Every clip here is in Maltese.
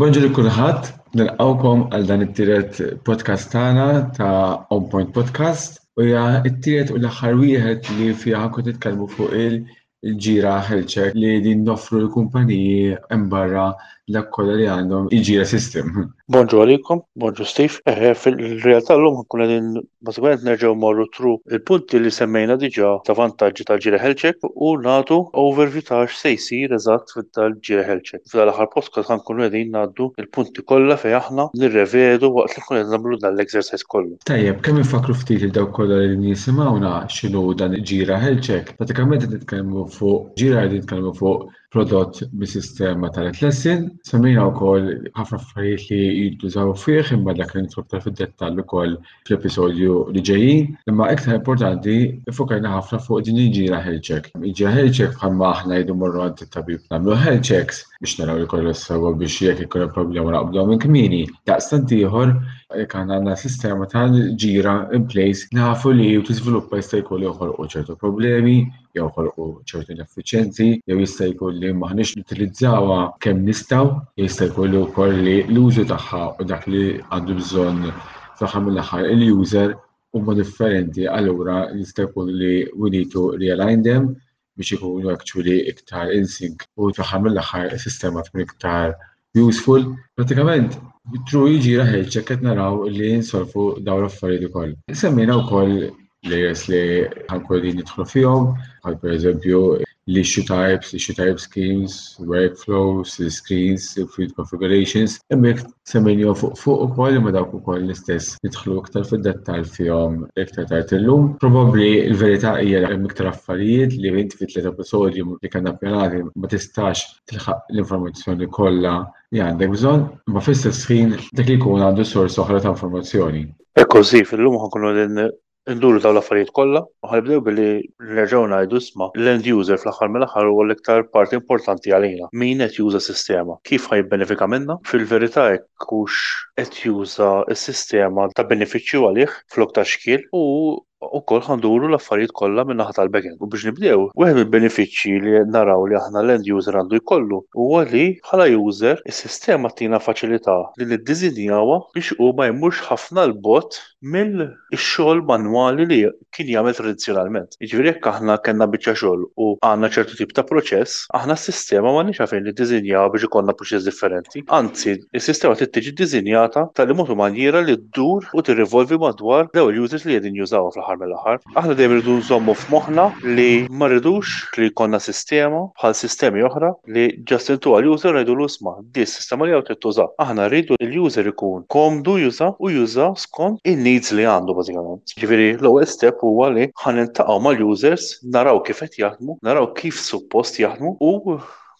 Bonġur kulħadd, nilqawkom għal dan it-tielet podcast tagħna ta' On Point Podcast u hija t-tielet u l-aħħar wieħed li fiha kont nitkellmu fuq Il-ġira ħelċek li din noffru l-kumpaniji hemm barra dak kollha li għandhom il-ġira system. Bonġu għalikom, bonġu Steve. Eh, eh, fil-realtà l-lum nkun għedin bazzikament nerġaw morru tru il-punti li semmejna diġa ta' vantaġġi tal-ġira ħelċek u natu overview ta' x'se jsir eżatt tal-ġira ħelċek. Fil-aħħar podcast ħankun għedin naddu il-punti kollha fej aħna nirrevedu waqt li nkun qed nagħmlu dan l-exercise kollu. Tajjeb, kemm infakkru ftit lil dawk kollha li qegħdin jisimgħuna x'inhu dan il-ġira healthcheck. Prattikament qed nitkellmu fuq ġira qegħdin nitkellmu fuq prodott bis-sistema tal-qed lessin. Semmejna wkoll ħafna affarijiet li jintużaw fih imma dak li nitlob tal fid-dettall ukoll fl-episodju li ġejjin. Imma iktar importanti fokajna ħafna fuq din il-ġira healthcheck. Il-ġira healthcheck bħalma aħna jdu morru għand it-tabib nagħmlu healthchecks, biex naraw li kollu sewa biex jekk ikun problema naqbdu minn kmini. Daqstant ieħor jekk għandna għandna sistema ta' ġira in place nafu li u tiżviluppa jista' jkun li joħolqu ċertu problemi, jew ħolqu ċertu ineffiċenzi, jew jista' jkun li maħniex nutilizzawha kemm nistgħu, jista' jkun li wkoll li l-użu tagħha u dak li għandu bżonn fl-aħħar mill-aħħar il-user huma differenti allura jista' jkun li we need to realign them biex ikunu actually iktar in sync u fl-aħħar mill-aħħar is-sistema tkun iktar useful. Pratikament, tru jiġi raħelċek qed naraw li jinsolfu dawn l-affarijiet ukoll. Semmina wkoll layers li ħankun din nidħlu fihom, bħal pereżempju l-issue types, issue type schemes, workflows, screens, field configurations, hemmhekk Semminjhom fuq fuq ukoll imma dawk ukoll l-istess nidħlu iktar fid-dettall fihom iktar tard illum. Probabbli l-verità hija li hemm iktar affarijiet li int fi tliet episodji li kellna pjanati ma tistax tilħaq l-informazzjoni kollha li għandek bżonn, imma fl-istess ħin dak li jkun għandu sors oħra ta' informazzjoni. Hekk u ħsieb, illum ħa nkunu qegħdin Induru dawn l-affarijiet kollha u ħa nibdew billi nerġgħu ngħidu isma' l-end user fl-aħħar mill-aħħar huwa l-iktar parti importanti għalina. Min qed juża s-sistema? Kif ħa jibbenefika minnha? Fil-verità hekk hux qed juża s-sistema ta' benefiċċju għalih flok ta' xkiel u wkoll ħa nduru l-affarijiet kollha min-naħa tal-backend. U biex nibdew, wieħed mill-benefiċċji li naraw li aħna l-end user għandu jkollu huwa li bħala user is-sistema ttina faċilità li niddiżinjawha biex hu ma jmurx ħafna 'l bogħod mill-xogħol manwali li kien jagħmel tradizzjonalment. Jiġifieri jekk aħna kellna biċċa xogħol u għandna ċertu tip ta' proċess, aħna s-sistema m'għandniex għalfejn niddiżinjawha biex ikollna proċess differenti. Anzi, is-sistema trid tiġi ddiżinjata b'tali mod u manjiera li ddur u tirrivolvi madwar l-ewwel users li qegħdin jużawha fl-aħħar mill-aħħar. Aħna dejjem irridu nżommu f'moħħna li ma rridux li jkollna sistema bħal sistemi oħra li just intuha l-user u ngħidulu isma', Di s-sistema li hawn trid tuża. Aħna rridu li l-user ikun komdu juża u juża skont in-needs li għandu bażikament. Jiġifieri l-ewwel step huwa li ħa niltaqgħu mal-users, naraw kif qed jaħdmu, naraw kif suppost jaħdmu u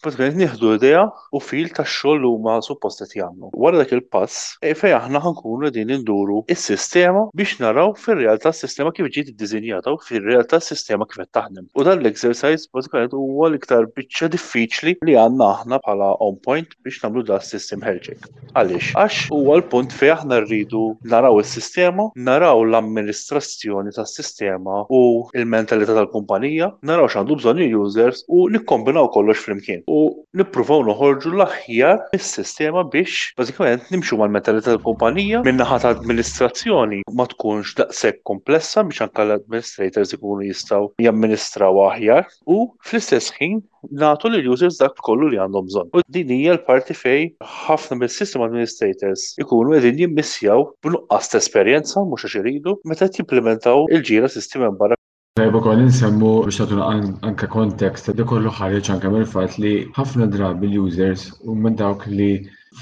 bażikament nieħdu idea u feel tax-xogħol li huma suppost qed jagħmlu. Wara dak il-pass hi fejn aħna ħa nkunu qegħdin induru s-sistema biex naraw fir-realtà s-sistema kif ġiet iddiżinjata u fir-realtà s-sistema kif qed taħdem. U dan l-exercise bażikament huwa l-iktar biċċa diffiċli li għandna aħna bħala on point biex nagħmlu da s-system hedging. Għaliex? Għax huwa l-punt fejn aħna rridu naraw is-sistema, naraw l-amministrazzjoni tas-sistema u l-mentalità tal-kumpanija, naraw x'għandu bżonn il-users u nikkombinaw kollox flimkien. U nippruvaw noħorġu l-aħjar mis-sistema biex bażikament nimxu mal-mentalità tal-kumpanija minn naħa ta' amministrazzjoni ma tkunx daqshekk kumplessa biex anke l-administrators ikunu jistgħu jamministrawha aħjar u fl-istess ħin nagħtu lill-users dak kollu li għandhom bżonn. U din hija l-parti fejn ħafna mis-system administrators ikunu qegħdin jimmissjaw b'nuqqas ta' esperjenza, mhux għax iridu, meta qed jimplimentaw il-ġira sistemi minn barra. Tajb ukoll insemmu biex tagħtuna anke kontekst ta' kollu ħareġ anke mill-fatt li ħafna drabi l-users u minn dawk li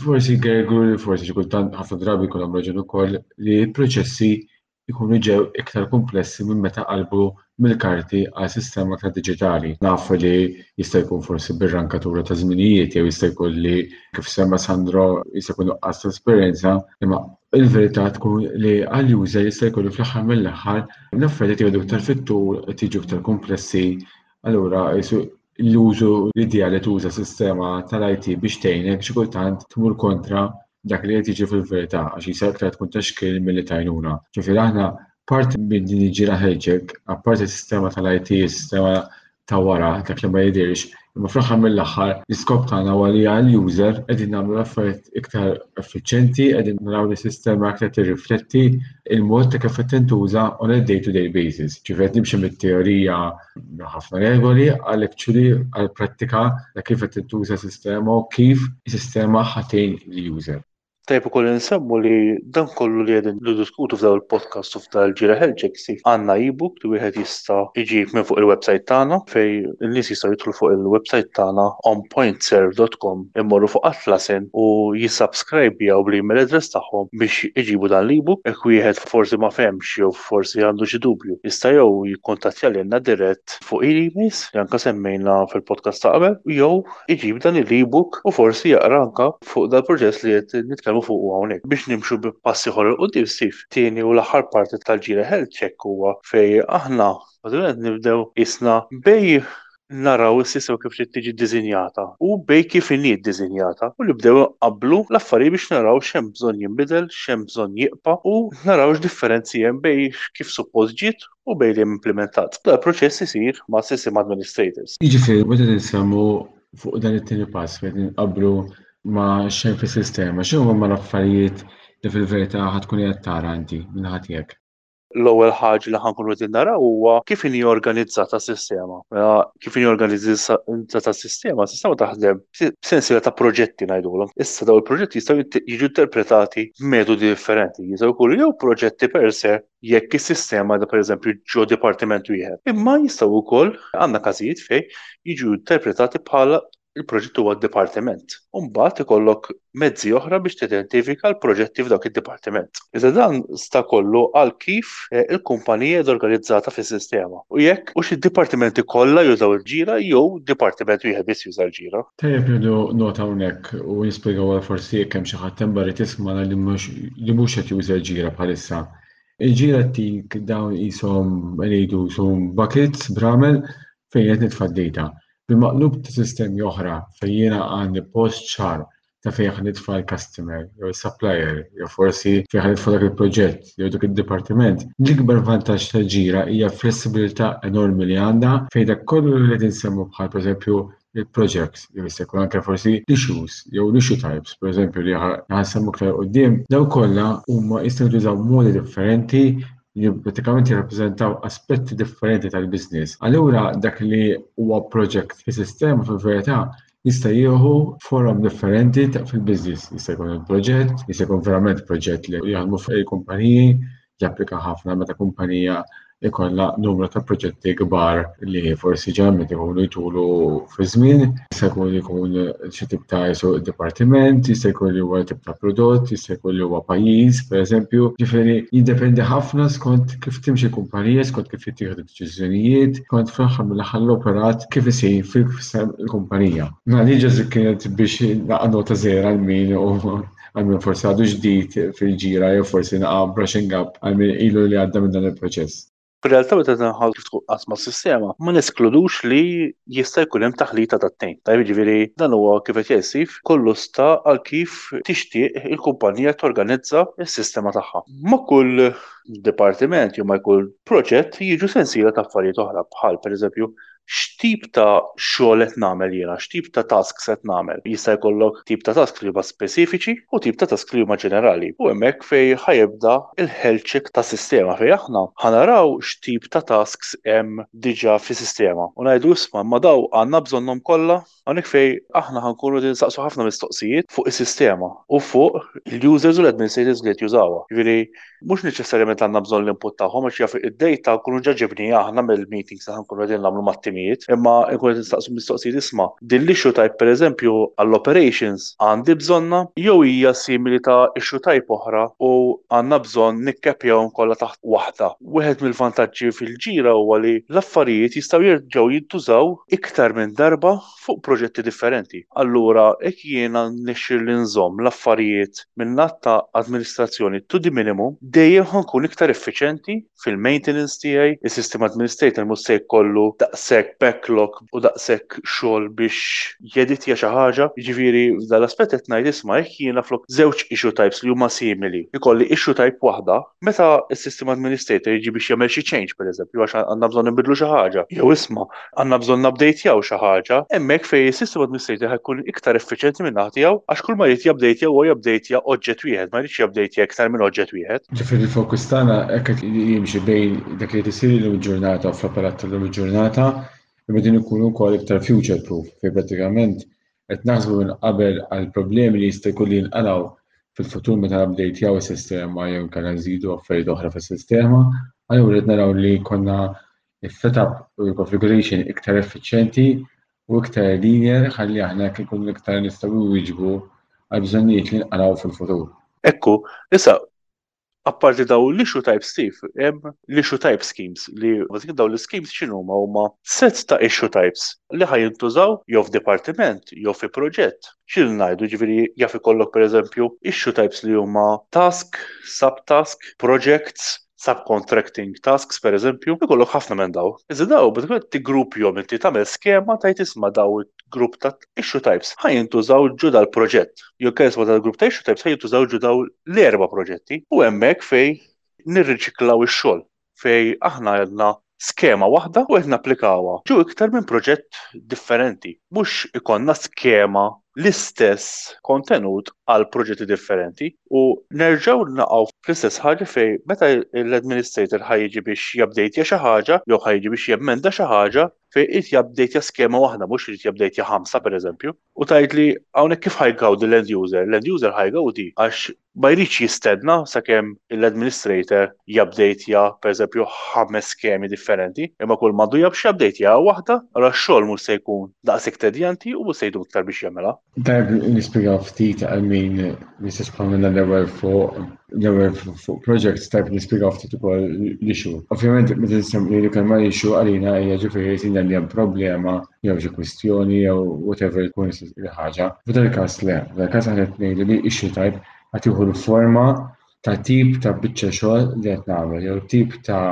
forsi gergru li forsi xi kultant ħafna drabi jkollhom raġun ukoll li l-proċessi jkunu ġew iktar komplessi minn meta qalbu mill-karti għal sistema ta' diġitali. Nafu li jista' jkun forsi bir-rankatura ta' żminijiet jew jista' jkun li kif semma Sandro jista' jkun nuqqas trasparenza imma il-verità tkun li għall-user jista' jkollu fl-aħħar mill-aħħar l-affarijiet jgħidu iktar fit-tul qed jiġu iktar komplessi, allura l-użu l-idea li tuża sistema tal-IT biex tgħinek xi kultant tmur kontra dak li qed jiġi fil-verità għax jisa iktar tkun ta' xkil milli tajnuna. Ġifieri aħna parti minn din iġira ħeġġek, apparti sistema tal-IT, sistema ta' wara dak li ma jidhirx, imma fl-aħħar mill-aħħar l-iskop tagħna huwa li għall-user qegħdin nagħmlu l-affarijiet iktar effiċjenti, qegħdin naraw li sistema aktar tirrifletti il-mod ta' kif qed tintuża on a day-to-day basis. Ġifieri qed nimxi mit-teorija ħafna regoli għal actually għal prattika ta' kif qed tintuża sistema u kif sistema ħatejn l-user. Tajjeb ukoll insemmu li dan kollu li qegħdin niddiskutu f'dawn il-podcasts u f'dan il-ġirja ħelġek isir għandna e-book li wieħed jista' iġib minn fuq il-websajt tagħna fejn in-nies jistgħu jidħlu fuq il-websajt tagħna onpointserve dot com imorru fuq Atlassian u jissabskrajbjaw bl-email address tagħhom biex iġibu dan l-e-book. Jekk wieħed forsi ma fehmx jew forsi għandu xi dubju jista' jew jikkuntattja lilna dirett fuq il-emails li anke semmejna fil-podcast ta' qabel jew iġib dan il-e-book u forsi jaqra anke fuq dal-proċess li qed nitkellmu fuqu hawnhekk. Biex nimxu bi pass ieħor 'il quddiem, Steve, tieni u l-aħħar parti tal-ġira health check huwa fejn aħna bażikament nibdew qisna bejn naraw is-sistema kif trid tiġi ddiżinjata u bejn kif inhi ddiżinjata u nibdew inqabblu l-affarijiet biex naraw x'hemm bżonn jinbidel, x'hemm bżonn jibqa' u naraw x'differenzi hemm bejn kif suppost ġiet u bejn li hemm implimentat. Dal-proċess isir mas-System Administrators. Jiġifieri meta qed insemmu fuq dan it-tieni pass meta nqabblu ma' xejn fis-sistema, x'inhu huma l-affarijiet li fil-verità ħad tkun qiegħed tara inti minn ħadd tiegħek? L-ewwel ħaġa li ħankunu qegħdin naraw huwa kif inhi organizzata s-sistema. Mela kif inhi organizzata s-sistema, s-sistema taħdem b'sensiela ta' proġetti ngħidulhom. Issa dawn il-proġetti jistgħu jiġu interpretati b'metodi differenti. Jistgħu jkunu jew proġetti per se jekk is-sistema da pereżempju ġo dipartiment wieħed. Imma jistgħu wkoll għandna każijiet fejn jiġu interpretati bħala il-proġett huwa dipartiment. U mbagħad ikollok mezzi oħra biex tidentifika l-proġetti f'dawk id-dipartiment. Iżda dan sta kollu għal kif eh, il-kumpanija organizzata fis-sistema. U jekk u xi dipartimenti kollha jużaw il-ġira jew dipartiment wieħed biss juża l-ġira. Tajjeb nieħdu nota hawnhekk u nispjegaw għal forsi jekk hemm xi ħadd hemm barra jrid jismagħna li mhux li mhux qed juża l-ġira bħalissa. Il-ġira tik dawn qishom ngħidu qishom buckets b'ramel fejn qed nitfa' d-dejta. Bil-maqlub ta' sistemi oħra fejn jiena għandi post ċar ta' fejn ħa nitfa' l-customer jew is-supplier jew forsi fejn ħa nitfa' dak il-proġett jew dak id-dipartiment, l-ikbar vantaġġ tal-ġira hija l-flessibilità enormi li għandha fejn dak kollu li qed insemmu bħal pereżempju il-projects jew jista' jkun anke forsi issues jew l-issue types, pereżempju li ħassem iktar qudiem, daw kollha huma jistgħu jużaw modi differenti li pratikament jirrappreżentaw aspetti differenti tal-business. Allura dak li huwa project fi sistema fil-verità jista' jieħu forum differenti fil-biznis. Jista' jkun il-proġett, jista' jkun verament proġett li jaħdmu fuq il-kumpaniji, japplika ħafna meta kumpanija ikolla numru ta' proġetti kbar li forsi ġemmet ikunu jtulu fi żmien, jista' jkun ikun xi tip ta' jesu dipartiment, jista' jkun li huwa tip ta' prodott, jista' jkun li huwa pajjiż, pereżempju. Ġifieri jiddependi ħafna skont kif timxi kumpanija, skont kif jittieħdu deċiżjonijiet, skont fl-aħħar mill-aħħar l-operat kif isir fil-kumpanija. Nagħli ġeżi kienet biex naqgħod nota żgħira l-min u għamlu forsadu ġdid fil-ġira jew forsi naqa' brushing up għal min ilu li għadda minn dan il-proċess. Fir-realtà meta tinħalu kif tkun qasma s-sistema, ma neskludux li jista' jkun hemm taħlita tat-tnejn. Tajjeb jiġifieri dan huwa kif qed jgħid Steve, kollu sta għal kif tixtieq il-kumpanija torganizza s-sistema tagħha. Ma' kull dipartiment jew ma' kull proġett jiġu sensiela ta' affarijiet oħra bħal pereżempju x'tip ta' xogħol qed nagħmel jiena, x'tip ta' tasks qed nagħmel. Jista' jkollok tip ta' tasks li huma speċifiċi u tip ta' tasks li huma ġenerali. U hemmhekk fejn ħa jibda l-health check tas-sistema fejn aħna ħa naraw x'tip ta' tasks hemm diġà fis-sistema u ngħidu isma' imma dawn għandna bżonnhom kollha? Hawnhekk fejn aħna ħa nkunu qegħdin insaqsu ħafna mistoqsijiet fuq is-sistema u fuq il-users u l-administrators li qed jużawha. Jiġifieri mhux neċessarjament għandna bżonn l-input tagħhom għax jaf id-dejta nkunu ġa ġibniha aħna mill-meetings li ħa nkunu qegħdin nagħmlu mat-timijiet, imma nkunu qed nistaqsu mistoqsijiet isma', din l-issue type pereżempju għall-operations għandi bżonnha jew hija simili ta' issue type oħra u għandna bżonn nikkepjahom kollha taħt waħda? Wieħed mill-vantaġġi fil-ġira huwa li l-affarijiet jistgħu jerġgħu jintużaw iktar minn darba fuq proġetti differenti. Allura, jekk jiena rnexxieli nżomm l-affarijiet min-naħa ta' amministrazzjoni to the minimum, dejjem ħa nkun iktar effiċjenti fil-maintenance tiegħi, is-system administrator mhux se jkollu daqshekk backlog u daqshekk xogħol biex jeditja xi ħaġa. Jiġifieri, f'dan l-aspett qed ngħid isma' jekk jiena flok żewġ issue types li huma simili, ikolli issue type waħda, Meta s-system administrator jiġi biex jagħmel xi change pereżempju għax għandna bżonn inbidlu xi ħaġa, jew isma' għandna bżonn nabdejtjaw xi ħaġa, hemmhekk fejn is-system administrator ħa jkun iktar effiċjenti min-naħa tiegħu għax kulma jrid jabdejtja huwa jabdejtja oġġett wieħed, ma jridx jabdejtja iktar minn oġġett wieħed. Ġifieri l-focus tagħna hekk qed jimxi bejn dak li qed isir illum il-ġurnata u fl-operat tal-lum il-ġurnata, imma din ikunu wkoll iktar future proof fejn prattikament Qed naħsbu minn qabel għal problemi li jista' jkun li jinqalgħu fil-futur meta napdejtjaw is-sistema jew inkella nżidu affarijiet oħra fis-sistema, allura rrid naraw li jkollna setup u configuration iktar effiċjenti u iktar linear ħalli aħna ikun iktar nistgħu nwieġbu għal bżonnijiet li nqalgħu fil-futur. Hekk hu, issa Apparti daw l-issue type Steve, hemm l-issue type schemes li bażik daw l-schemes x'inhuma huma set ta' issue types li ħaj jintużaw jew f'dipartiment jew fi proġett. X'il ngħidu ġifieri jaf ikollok pereżempju issue types li huma task, subtask, projects, subcontracting tasks pereżempju, ikollok ħafna minn daw. Iżda daw bażikament tiggrupjhom inti tagħmel skema tajt isma' daw grupp ta' Issue types ħa jintużaw ġu dal-proġett. Jew kensma tal-grupp ta' issue types ħa jintużaw ġu daw l-erba' proġetti u hemmhekk fej nirriċiklaw ix-xogħol fej aħna għandna skema waħda u qed napplikawha ġu iktar minn proġett differenti. Mhux ikollna skema l-istess kontenut għal proġetti differenti u nerġgħu naqgħu fl-istess ħaġa fej meta l-administrator ħa jiġi biex jabdejtja xi ħaġa jew ħa jiġi biex jemmenda xi ħaġa fej irid jabdejtja skema waħda mhux irid jabdejtja ħamsa pereżempju. U tgħid li hawnhekk kif ħajgawdi l-end user? L-end user ħajgawdi għax ma jridx jistenna sakemm l-administrator jabdejtja pereżempju ħames skemi differenti, imma kull mandu jabx jabdejtja waħda, allura x-xogħol mhux se jkun daqshekk tedjanti u mhux se jdum iktar biex jagħmilha. Tajb nispjegaw ftit għal min jistis bħalna l-ewwel fuq l-ewwel fuq project tajb nispjegaw ftit ukoll l-issue. Ovvjament meta nisemmi li kelma issue għalina hija ġifieri sinja li hemm problema jew xi kwistjoni jew whatever jkun il-ħaġa. F'dan il-każ le, f'dan il-każ aħna qed ngħidu li issue tajb qed jieħu l-forma ta' tip ta' biċċa xogħol li qed nagħmel jew tip ta'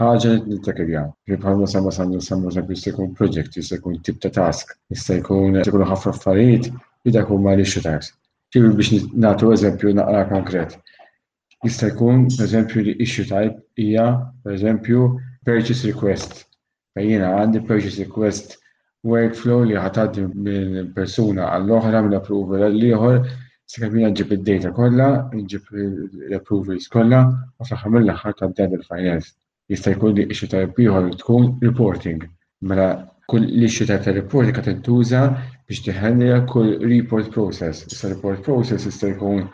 ħaġa li qed nittakilja. Li bħalma semma San San eżempju jista' jkun project, jista' jkun tip ta' task, jista' jkun jkunu ħafna affarijiet li dak huma l-issue types. Ġifieri biex nagħtu eżempju naqra konkret. Jista' jkun, pereżempju, li issue type hija, pereżempju, purchase request Fej jiena għandi purchase request workflow li ħataddi minn persuna għall-oħra minn approval għall-ieħor sakemm jiena ġib id-data kollha, ġib l-approvals kollha u fl-aħħar mill-aħħar tgħaddi għand il-finance. Jista' jkun li issue type ieħor tkun reporting. Mela kull l-issue type ta' reporting qed intuża biex tiħenja kull report process. Issa report process jista' jkun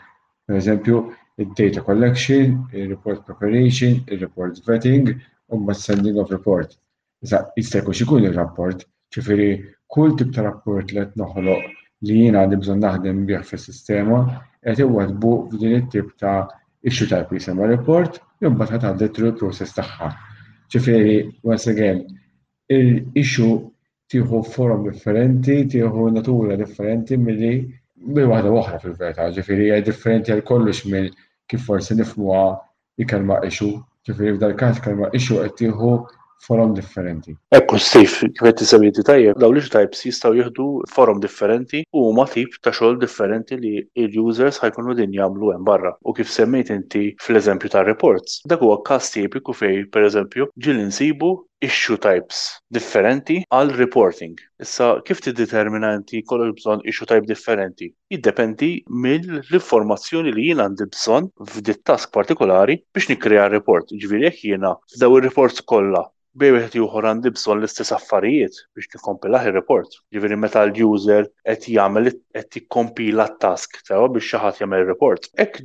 Per eżempju, id-data collection, ir-report preparation, ir-report vetting, u mbagħad sending of report. Issa jista' jkun x'ikun ir-rapport, ġifieri kull tip ta' rapport li qed noħloq li jien għandi bżonn naħdem bih fis-sistema qed iwaddbu f'din it-tip ta' issue type li jisimha report jew mbagħad ħadd għaddet through il-process tagħha. Ġifieri, once again, il-issue tieħu forom differenti, tieħu natura differenti milli minn waħda oħra fil-verità, ġifieri hija differenti għal kollox mill kif forsi nifhmuha l-kelma issue, ġifieri f'dal każ kelma issue qed tieħu forom differenti. Ekku Steve, kif qed tisemmi inti tajjeb, dawn l-issue types jistgħu jieħdu forom differenti u huma tip ta' xogħol differenti li l-users ħajkunu din jagħmlu hemm barra. U kif semmejt inti fl-eżempju tar-reports, dak huwa każ tipiku fejn pereżempju ġieli nsibu issue types differenti għal reporting. Issa kif tiddetermina inti jkollok bżonn issue type differenti? Jiddependi mill-informazzjoni li jien għandi bżonn f'dit task partikolari biex nikkrea r-report. Jiġifieri jekk jiena f'daw ir-reports kollha bejn wieħed u ieħor għandi bżonn l-istess affarijiet biex nikkompilah ir-report. Jiġifieri meta l-user qed jagħmel qed jikkompila t-task sewa biex xi ħadd jagħmel ir-report. Hekk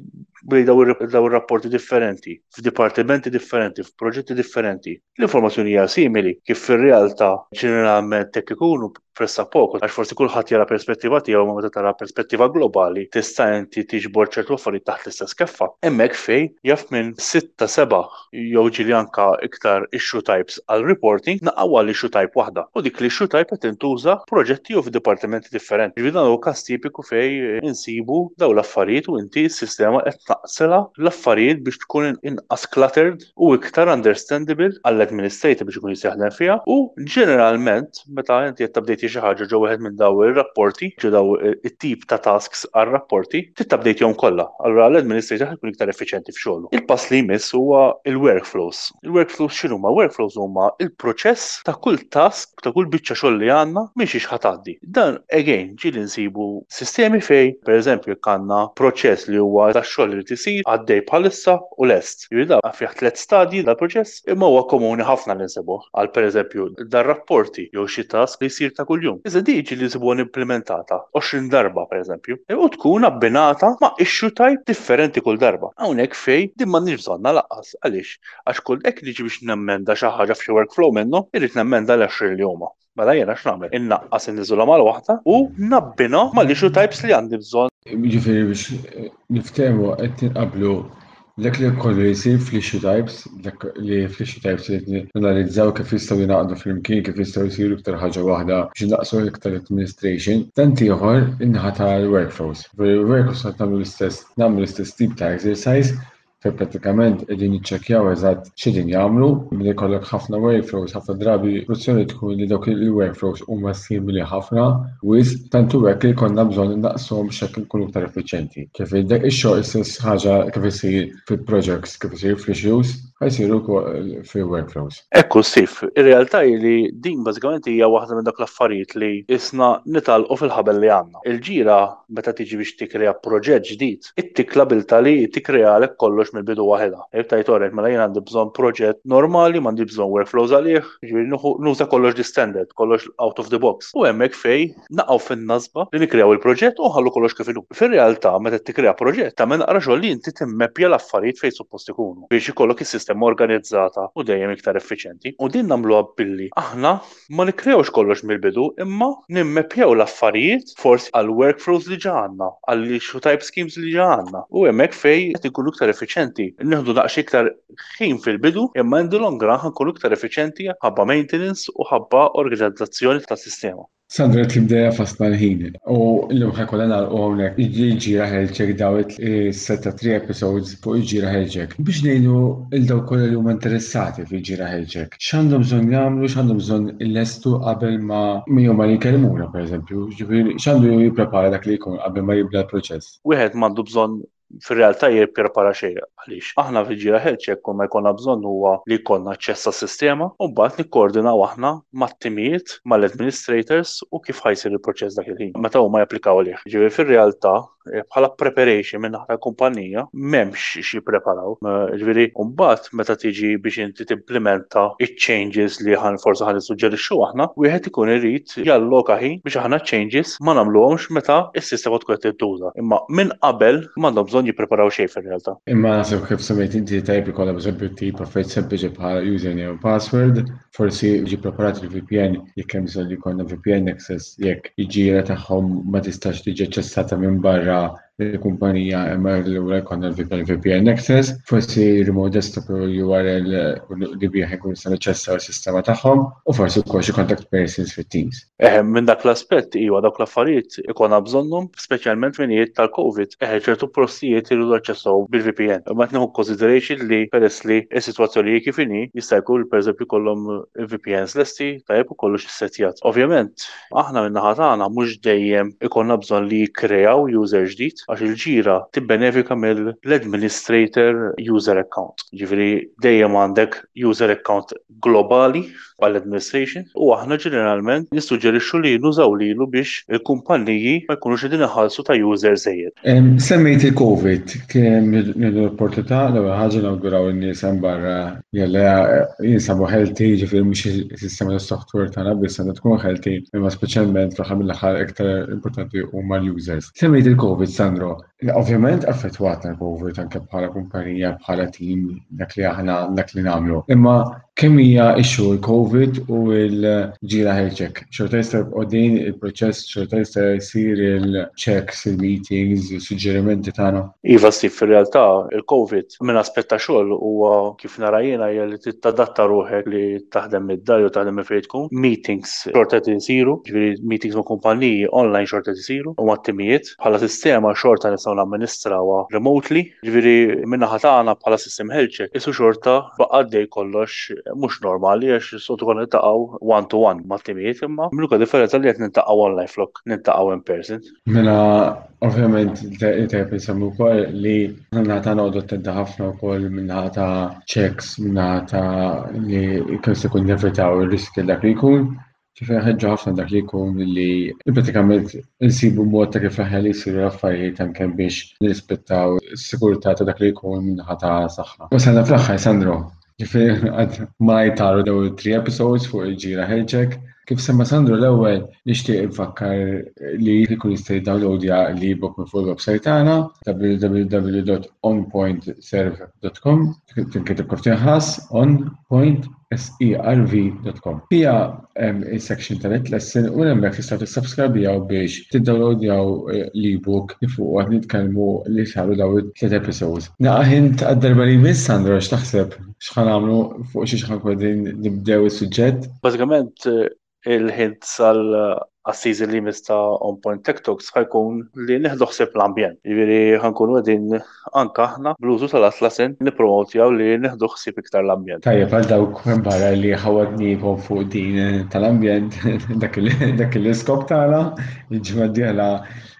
bej daw ir-rapporti differenti, f'dipartimenti differenti, f'proġetti differenti. L-informazzjoni hija simili kif fir-realtà ġeneralment hekk ikunu pressa poku għax forsi kulħadd jara perspettiva tiegħu ma meta tara perspettiva globali tista' inti tiġbor ċertu affarijiet taħt l-istess keffa. Hemmhekk fejn jaf minn sitta seba' jew ġieli anke iktar issue types għal reporting, naqgħu għal issue type waħda u dik l-issue type qed tintuża f'proġetti jew f'dipartimenti differenti. Jiġifieri dan huwa każ tipiku fejn insibu dawn l-affarijiet u inti s-sistema qed tnaqqsilha l-affarijiet biex tkun inqas cluttered u iktar understandable għall-administrator biex ikun jista' jaħdem fiha u ġeneralment, Meta inti qed tabdejti xi ħaġa ġew wieħed minn daw ir-rapporti, ġew daw it-tip ta' tasks għar-rapporti, trid tabdejtihom kollha. Allura l-administrator ħa jkun iktar effiċjenti f'xogħlu. Il-pass li jmiss huwa l-workflows. Il-workflows x'inhuma? Workflows huma l-proċess ta' kull task, ta' kull biċċa xogħol li għandna minn xiex ħa tgħaddi. Dan again ġieli nsibu sistemi fejn, pereżempju, jekk għandna proċess li huwa tax-xogħol li jrid isir għaddej bħalissa u lest. Jiġifieri dan fih tliet stadji dal-proċess. Imma huwa komuni ħafna li nsibuh għal pereżempju dar rapporti jew xi task li jsir ta' kuljum. Iżda din jiġri li nsibuha implimentata għoxrin darba pereżempju, u tkun abbinata ma' issue type differenti kull darba. Hawnhekk fejn din m'għandniex bżonnha lanqas. Għaliex? Għax kull hekk niġi biex nemmenda xi ħaġa f'xi workflow minnhom, irrid nemmenda l-għoxrin li huma. Mela jena x'nagħmel? Innaqqas inniżulha mal-waħda u nabbina mal-issue types li għandi bżonn. Ġifieri biex eh, niftehmu qed tinqablu dak li kollu jsir fl-issue types, dak li fl-issue types li nanalizzaw kif jistgħu jingħaqdu flimkien, kif jistgħu jsiru iktar ħaġa waħda biex naqsu iktar administration. Dan ieħor in-naħa tal-workflows. Workflows qed nagħmlu l-istess nagħmlu l-istess tip ta' exercise fejn prattikament qegħdin jiċċekkjaw eżatt x'qegħdin jagħmlu, minn ikollok ħafna workflows ħafna drabi l-soluzzjoni tkun li dawk il-workflows huma simili ħafna wisq tant hu hekk li jkollna bżonn innaqshom biex hekk inkunu iktar effiċjenti. Kif ix-xogħol istess ħaġa kif isir fil-projects, kif isir fl-issues, ħajsiru wkoll fil-workflows. Hekk hu Steve, ir-realtà hi li din bażikament hija waħda minn dawk l-affarijiet li qisna nitgħallqu fil-ħabel li għandna. Il-ġira meta tiġi biex tikkrea proġett ġdid, ittik l-abiltà li tikkrealek kollox mill-bidu waħedha. Jekk tgħid alright mela jien għandi bżonn proġett normali, m'għandix bżonn workflows għalih, jiġifieri nieħu nuża kollox di standard, kollox out of the box. U hemmhekk fejn naqgħu fin-nasba li nikkreaw il-proġett u nħallu kollox kif inhu. Fir-realtà meta tikkrea proġett tagħmel naqra xogħol li inti timmeppja l-affarijiet fejn suppost ikunu biex ikollok is-sistema organizzata u dejjem iktar effiċjenti. U din nagħmluha billi aħna Ma nikkrewx kollox mill-bidu imma nimmappjaw l-affarijiet forsi għall-workflows li ġa għandna, għall-issue type schemes li ġa għandna u hemmhekk fejn qed inkunu iktar effiċjenti. Nieħdu daqsxejn iktar ħin fil-bidu imma in the long run ħa nkunu iktar effiċjenti ħabba maintenance u ħabba organizzazzjoni tas-sistema. Sandra qed li bdejja fasna l-ħin u llum ħa jkollna nagħlqu hawnhekk. Jiġifieri ħa niċċekkdaw is-sett ta' three episodes. fuq il-ġira ħelċek. Biex ngħinu il dawk kollha li huma interessati fil-ġira ħelċek, x'għandhom bżonn jagħmlu, x'għandhom bżonn ilestu qabel ma min huma li jkellmuna pereżempju, ġifieri x'għandu jipprepara dak li jkun qabel ma jibda l-proċess? Wieħed m'għandu bżonn fir-realtà jipprepara xejn għaliex aħna fil-ġira ħelċek kull ma jkollna bżonn huwa li jkollna aċċess għas-sistema u mbagħad nikkoordinaw aħna mat-timijiet, mal-administrators u kif ħajsir il-proċess dak il-ħin meta huma japplikaw għalih. Ġifieri fir-realtà eh, bħala preparation minn naħa kumpanija m'hemmx xi preparaw. Eh, ġifieri mbagħad meta tiġi biex inti timplementa iċ-changes li ħan forsi ħan nissuġġerixxu aħna, wieħed ikun irid jalloka ħin biex aħna changes ma nagħmluhomx meta s-sistema tkun qed tintuża. Imma minn qabel m'għandhom bżonn jippreparaw xejn fir-realtà. Imma naħseb kif semmejt inti tajb ikollha biex tip affarijiet sempliċi bħala username u password forsi ġi preparat il-VPN jekk hemm bżonn li jkollna VPN access jekk il-ġira tagħhom ma tistax tiġi aċċessata minn barra il-kumpanija imma l-ura jkollna l-VPN access, forsi remote desktop u l-URL li bieħ jkun se naċċessaw is-sistema tagħhom u forsi wkoll xi contact persons fit-teams. Eħe, minn dak l-aspett, iva, dawk l-affarijiet ikona bżonnhom, speċjalment f'ħinijiet tal-COVID, eħe ċertu prostijiet iridu aċċessaw bil-VPN. Imma qed nieħu consideration li peress li s-sitwazzjoni hi kif inhi, jista' jkun li pereżempju jkollhom il-VPNs lesti, tajjeb u kollox issettjat. Ovvjament, aħna min-naħa tagħna mhux dejjem ikonna bżonn li jikkreaw user ġdid għax il-ġira tibbenefika mill-administrator user account. Jiġifieri dejjem għandek user account globali għall-administration u aħna ġeneralment nissuġġerixxu li nużaw lilu biex il-kumpanniji ma jkunux qegħdin iħallsu ta' user żejjed. Semmejt il-Covid, nieħdu l-opportunità l-ewwel ħaġa nawguraw lin-nies hemm barra li Alla jinsabu healthy, jiġifieri mhux is-sistema tas-software tagħna biss għandha tkun healthy imma speċjalment fl-aħħar mill-aħħar iktar importanti huma l-users. Semmejt il-Covid, Sandro, Ovvjament affettwatna l-COVID anke bħala kumpanija, bħala tim, dak li aħna dak li nagħmlu. Imma kemm hija ixxu l-COVID u l-ġila ħelċek. Xorta jista' qodin il-proċess, xorta jista' jsir il-checks, il-meetings, il-suġġerimenti tagħna. Iva Steve, fir-realtà il-COVID minn aspett ta' xogħol huwa kif nara jiena hija li tadatta ruħek li taħdem mid-dar jew taħdem minn fejn tkun. Meetings xorta qed isiru, ġifieri meetings ma' kumpaniji online xorta qed isiru u mat-timijiet. bħala sistema xorta nistgħu namministrawha remotely, jiġifieri min-naħa tagħna bħala system health check qisu xorta baqa' għaddej kollox mhux normali għax soltu konna niltaqgħu one to one mat-timijiet imma l-unika differenza li qed niltaqgħu online flok niltaqgħu in person. Mela ovvjament tajjeb insemmu wkoll li aħna tagħna għodod tedda ħafna wkoll min-naħa ta' checks, min-naħa ta' li jkun se jkun nevitaw ir-riskju dak li jkun Kif ħeġġa ħafna dak li jkun li pratikament insibu mod ta' kif aħna li jsiru l-affarijiet anke biex nirrispettaw is-sigurtà ta' dak li jkun minnaħa ta' saħħa. Wasalna fl-aħħar Sandro, ġifieri għad ma jtaru daw il-three episodes fuq il-ġira ħelġek. Kif semma Sandro l-ewwel nixtieq infakkar li jkun jista' jiddownloadja li jibok minn fuq il-website tagħna www.onpointserve.com Tinkiteb kif tinħass on.pointserv.com. Hija il-section tal-it lesson u hemmhekk tistgħu tissubscribjaw biex tiddownloadjaw eh, l-ebook li fuq qed nitkellmu li saru daw it-tliet episodes. Naqa' ħint għad-darba li miss Sandra x'taħseb x'ħan nagħmlu fuq xi x'ħan qegħdin nibdew is-suġġett. Bażikament eh, il-ħin sal-assiżi li jmiss ta' On Point Tech Talks ħajkun li neħdu ħsieb l-ambjent. Jiġifieri ħankunu qegħdin anke aħna bl-użu tal-Atlassian nippromotjaw li neħdu ħsieb iktar l-ambjent. Tajjeb għal dawk hemm barra li ħawwadniekom fuq din tal-ambjent dak l-iskop tagħna. Il-ġimgħa d-dieħla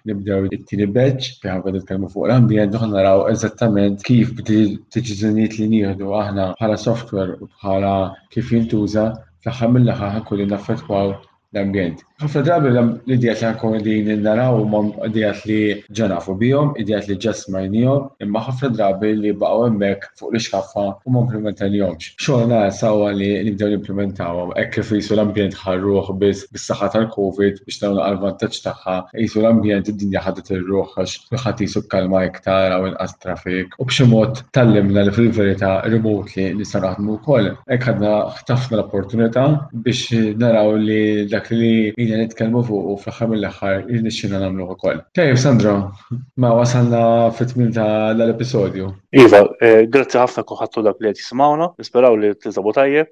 nibdew it-tieni batch fejn ħanqogħdu nitkellmu fuq l-ambjent u naraw eżattament kif b'deċiżjonijiet li nieħdu aħna bħala software u bħala kif jintuża fl-aħħar mill-aħħar ħankun qegħdin naffettwaw l-ambjent. Ħafna drabi l-idejat li ħankun qegħdin naraw huma idejat li ġa nafu bihom, idejat li ġa smajnihom, imma ħafna drabi li baqgħu hemmhekk fuq l-ixkaffa u ma implimentanihomx. Xogħolna sawa li nibdew nimplimentawhom hekk kif qisu l-ambjent ħa r-ruħ biss bis-saħħa tal-Covid biex nagħmlu għall-vantaġġ tagħha, qisu l-ambjent id-dinja ħadet ir-ruħ għax kulħadd qisu kkalma iktar hawn inqas traffic u b'xi mod tallimna li fil-verità remotely nistgħu naħdmu wkoll. Hekk għadna ħtafna l-opportunità biex naraw li dak li jina nitkellmu fuq u fl-aħħar mill-aħħar irnexxina nagħmlu wkoll. Tajjeb Sandro, ma wasalna fit-tmim ta' l-episodju. Iva, eh, grazzi ħafna kuħattu dak li qed jisimgħuna, nisperaw li tiżabu tajjeb